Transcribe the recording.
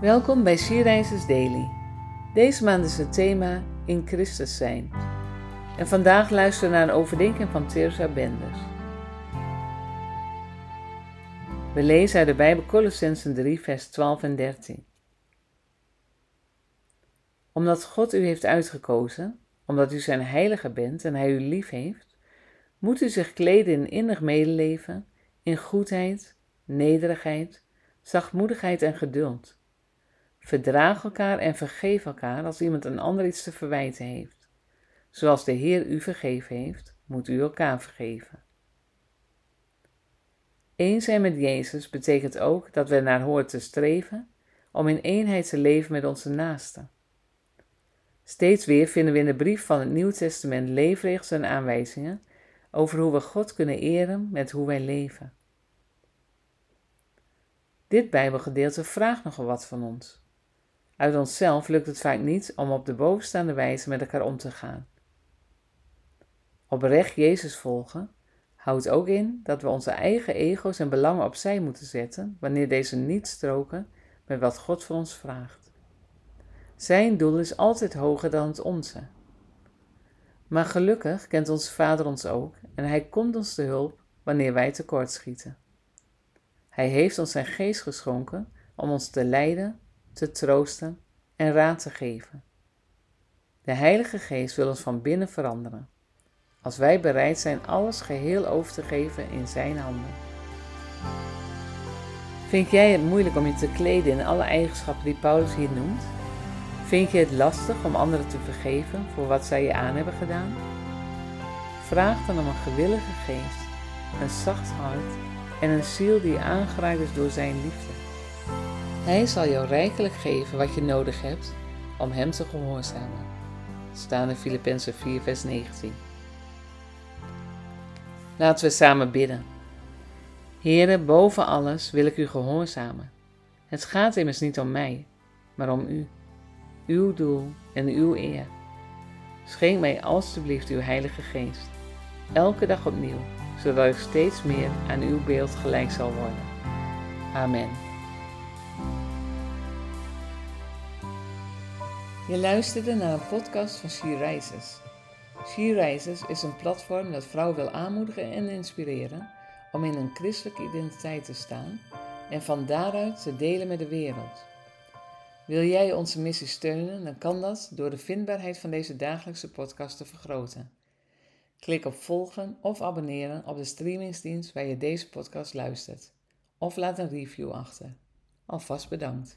Welkom bij Sierreizers Daily. Deze maand is het thema In Christus zijn. En vandaag luisteren we naar een overdenking van Teresa Benders. We lezen uit de Bijbel Colossensen 3 vers 12 en 13. Omdat God u heeft uitgekozen, omdat u zijn heilige bent en hij u lief heeft, moet u zich kleden in innig medeleven, in goedheid, nederigheid, zachtmoedigheid en geduld. Verdraag elkaar en vergeef elkaar als iemand een ander iets te verwijten heeft. Zoals de Heer u vergeven heeft, moet u elkaar vergeven. Eén zijn met Jezus betekent ook dat we naar horen te streven om in eenheid te leven met onze naasten. Steeds weer vinden we in de brief van het Nieuw Testament leefregels en aanwijzingen over hoe we God kunnen eren met hoe wij leven. Dit Bijbelgedeelte vraagt nogal wat van ons. Uit onszelf lukt het vaak niet om op de bovenstaande wijze met elkaar om te gaan. Oprecht Jezus volgen houdt ook in dat we onze eigen ego's en belangen opzij moeten zetten wanneer deze niet stroken met wat God voor ons vraagt. Zijn doel is altijd hoger dan het onze. Maar gelukkig kent onze Vader ons ook en Hij komt ons te hulp wanneer wij tekortschieten. Hij heeft ons zijn geest geschonken om ons te leiden te troosten en raad te geven. De Heilige Geest wil ons van binnen veranderen, als wij bereid zijn alles geheel over te geven in Zijn handen. Vind jij het moeilijk om je te kleden in alle eigenschappen die Paulus hier noemt? Vind je het lastig om anderen te vergeven voor wat zij je aan hebben gedaan? Vraag dan om een gewillige geest, een zacht hart en een ziel die aangeraakt is door Zijn liefde. Hij zal jou rijkelijk geven wat je nodig hebt om Hem te gehoorzamen. Staan in Filippenzen 4, vers 19. Laten we samen bidden. Heere, boven alles wil ik u gehoorzamen. Het gaat immers niet om mij, maar om u, uw doel en uw eer. Schenk mij alstublieft uw Heilige Geest, elke dag opnieuw, zodat ik steeds meer aan uw beeld gelijk zal worden. Amen. Je luisterde naar een podcast van She Rises. She Rises is een platform dat vrouwen wil aanmoedigen en inspireren om in een christelijke identiteit te staan en van daaruit te delen met de wereld. Wil jij onze missie steunen, dan kan dat door de vindbaarheid van deze dagelijkse podcast te vergroten. Klik op volgen of abonneren op de streamingsdienst waar je deze podcast luistert. Of laat een review achter. Alvast bedankt.